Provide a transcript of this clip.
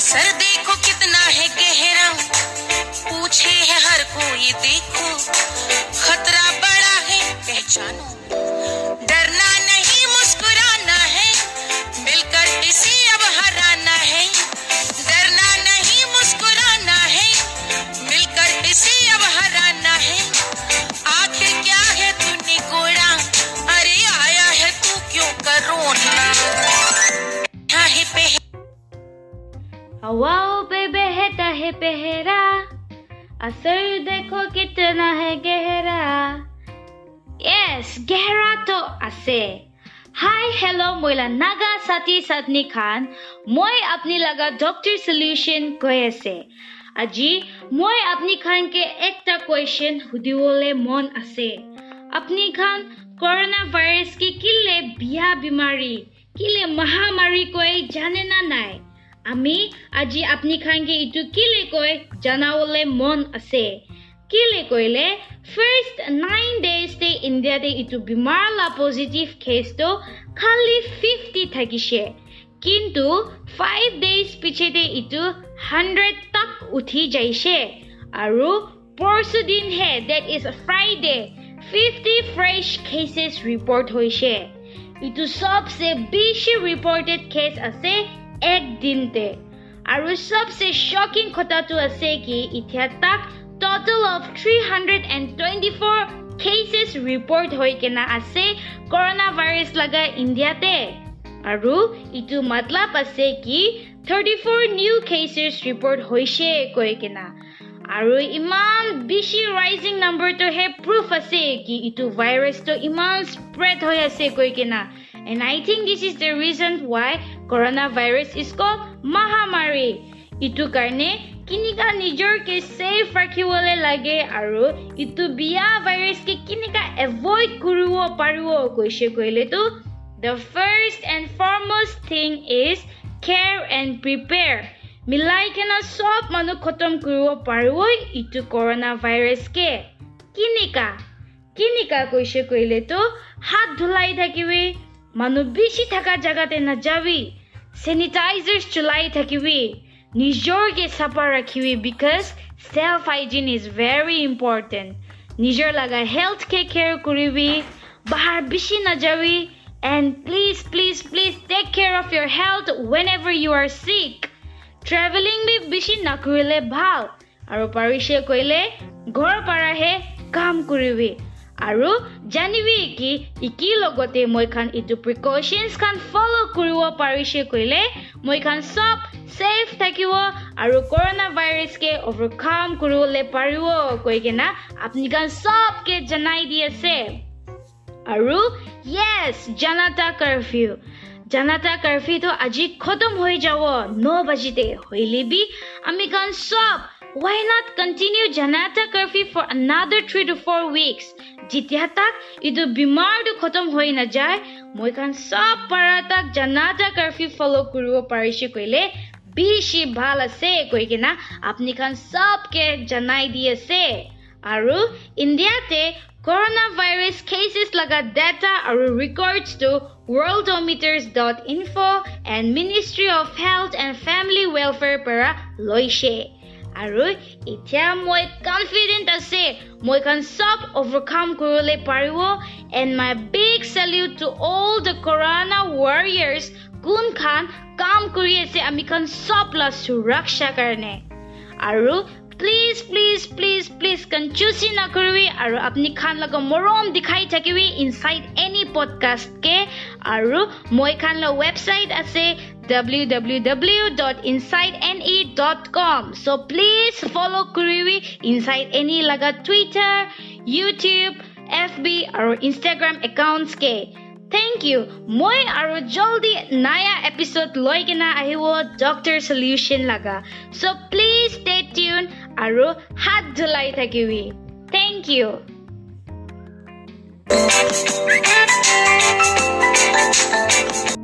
असर देखो कितना है गहरा। पूछे है हर कोई देखो। खतरा बड़ा है पहचानो। हवाओं पे बहता है पहरा असर देखो कितना है गहरा यस गहरा तो আছে হাই হেল্ল' মইলা নাগা ছাতি চাটনি খান মই আপুনি লগা ডক্টৰ চলিউশ্যন কৈ আছে আজি মই আপুনি খানকে একটা কুৱেশ্যন সুধিবলৈ মন আছে আপুনি খান কৰোণা ভাইৰাছ কি কিলে বিয়া বেমাৰী কিলে মহামাৰী কৈ জানে না নাই আমি আজি আপুনি খানকে ইটো কিলে কৈ জনাবলৈ মন আছে। কিলে কৈলে ফাৰ্ষ্ট নাইন ডেজতে ইণ্ডিয়াতে ইটো বেমাৰ লা পজিটিভ কেছটো খালি ফিফটি থাকিছে। কিন্তু ফাইভ ডেজ পিছতে ইটো হাণ্ড্ৰেড তাক উঠি যাইছে। আৰু পৰশু দিনহে date is Friday fifty fresh cases report হৈছে। ইটো চবচে বেছি ৰিপৰ্টেড কেছ আছে এক দিনতে আৰু চবচে শ্বকিং কথাটো আছে কি এতিয়া তাক total of 324 cases report হৈ কেনা আছে কৰোণা ভাইৰাছ লগা ইণ্ডিয়াতে আৰু ইটো মতলব আছে কি 34 নিউ কেছেছ ৰিপৰ্ট হৈছে কৈ কেনা। আৰু ইমান বেছি ৰাইজিং নাম্বাৰটোহে প্ৰুফ আছে কি ইটো ভাইৰাছটো ইমান স্প্ৰেড হৈ আছে কৈ কেনা। And I think this is the reason why coronavirus is called mahamari. Itu karne kini ka Niger ke safe rakhiwale lage aru itu bia virus ke kini ka avoid kuruo paruo koise koile tu The first and foremost thing is care and prepare. Milai kena sob manu khotom kuriwo parwoi itu coronavirus ke. Kinika? Kinika koise koile to hat dhulai thakiwe. মানুহ বেছি থকা জেগাতে নাযাবি চেনিটাইজাৰ্ছ চলাই থাকিবি নিজৰকে চাফা ৰাখিবি because self hygiene is very important নিজৰ লগা হেল্থকে কেয়াৰ কৰিবি বাহাৰ বেছি নাযাবি and please please please take care of your health when ever you are sick travelling B বেছি নকৰিলে ভাল আৰু পাৰিছে কৰিলে ঘৰৰ পৰাহে কাম কৰিবি আৰু জানিবি কি ইকি লগতে মই খান ইটো প্ৰিকশ্যনছ খান ফ'ল' কৰিব পাৰিছে কৰিলে মই খান চব ছেফ থাকিব আৰু কৰোণা ভাইৰাছকে অভাৰকাম কৰিবলৈ পাৰিব কৈ কিনা আপুনি খান চবকে জনাই দি আছে আৰু য়েছ জানাতা কাৰফিউ জানাতা কাৰফিউটো আজি খতম হৈ যাব ন বাজিতে হৈলেবি আমি খান চব why not continue Janata curfew for another three to four weeks যেতিয়া তাক এইটো বেমাৰটো খতম হৈ নাযায় মই খান চব পাৰা তাক জানাতা কাৰফিউ ফ'ল' কৰিব পাৰিছে কৈলে বেছি ভাল আছে কৈ কিনা আপুনি খান চবকে জনাই দি আছে আৰু ইণ্ডিয়াতে কৰোণা ভাইৰাছ কেছেছ লগা ডেটা আৰু ৰেকৰ্ডছটো worldometers dot info' and ministry of health and family welfare পৰা লৈছে আৰু এতিয়া মই কনফিডেণ্ট আছে মই খান চব অভাৰকাম কৰিবলৈ পাৰিব and my big salute to all the corona warriors কোনখান কাম কৰি আছে আমি খান চব লা সুৰক্ষা কাৰণে। আৰু প্লিজ প্লিজ প্লিজ প্লিজ কনফিউজি নকৰিবি আৰু আপুনি খান লগত মৰম দেখাই থাকিবি ইনচাইড এনি পডকাষ্টকে আৰু মই খান লগ ৱেবছাইট আছে www.insidene.com. So please follow Kuriwi Inside Any Laga Twitter, YouTube, FB or Instagram accounts ke. Thank you. Moi aro joldi naya episode loigena ahiwo Doctor Solution laga. So please stay tuned aro hat dhulai thakiwi. Thank you. Thank you.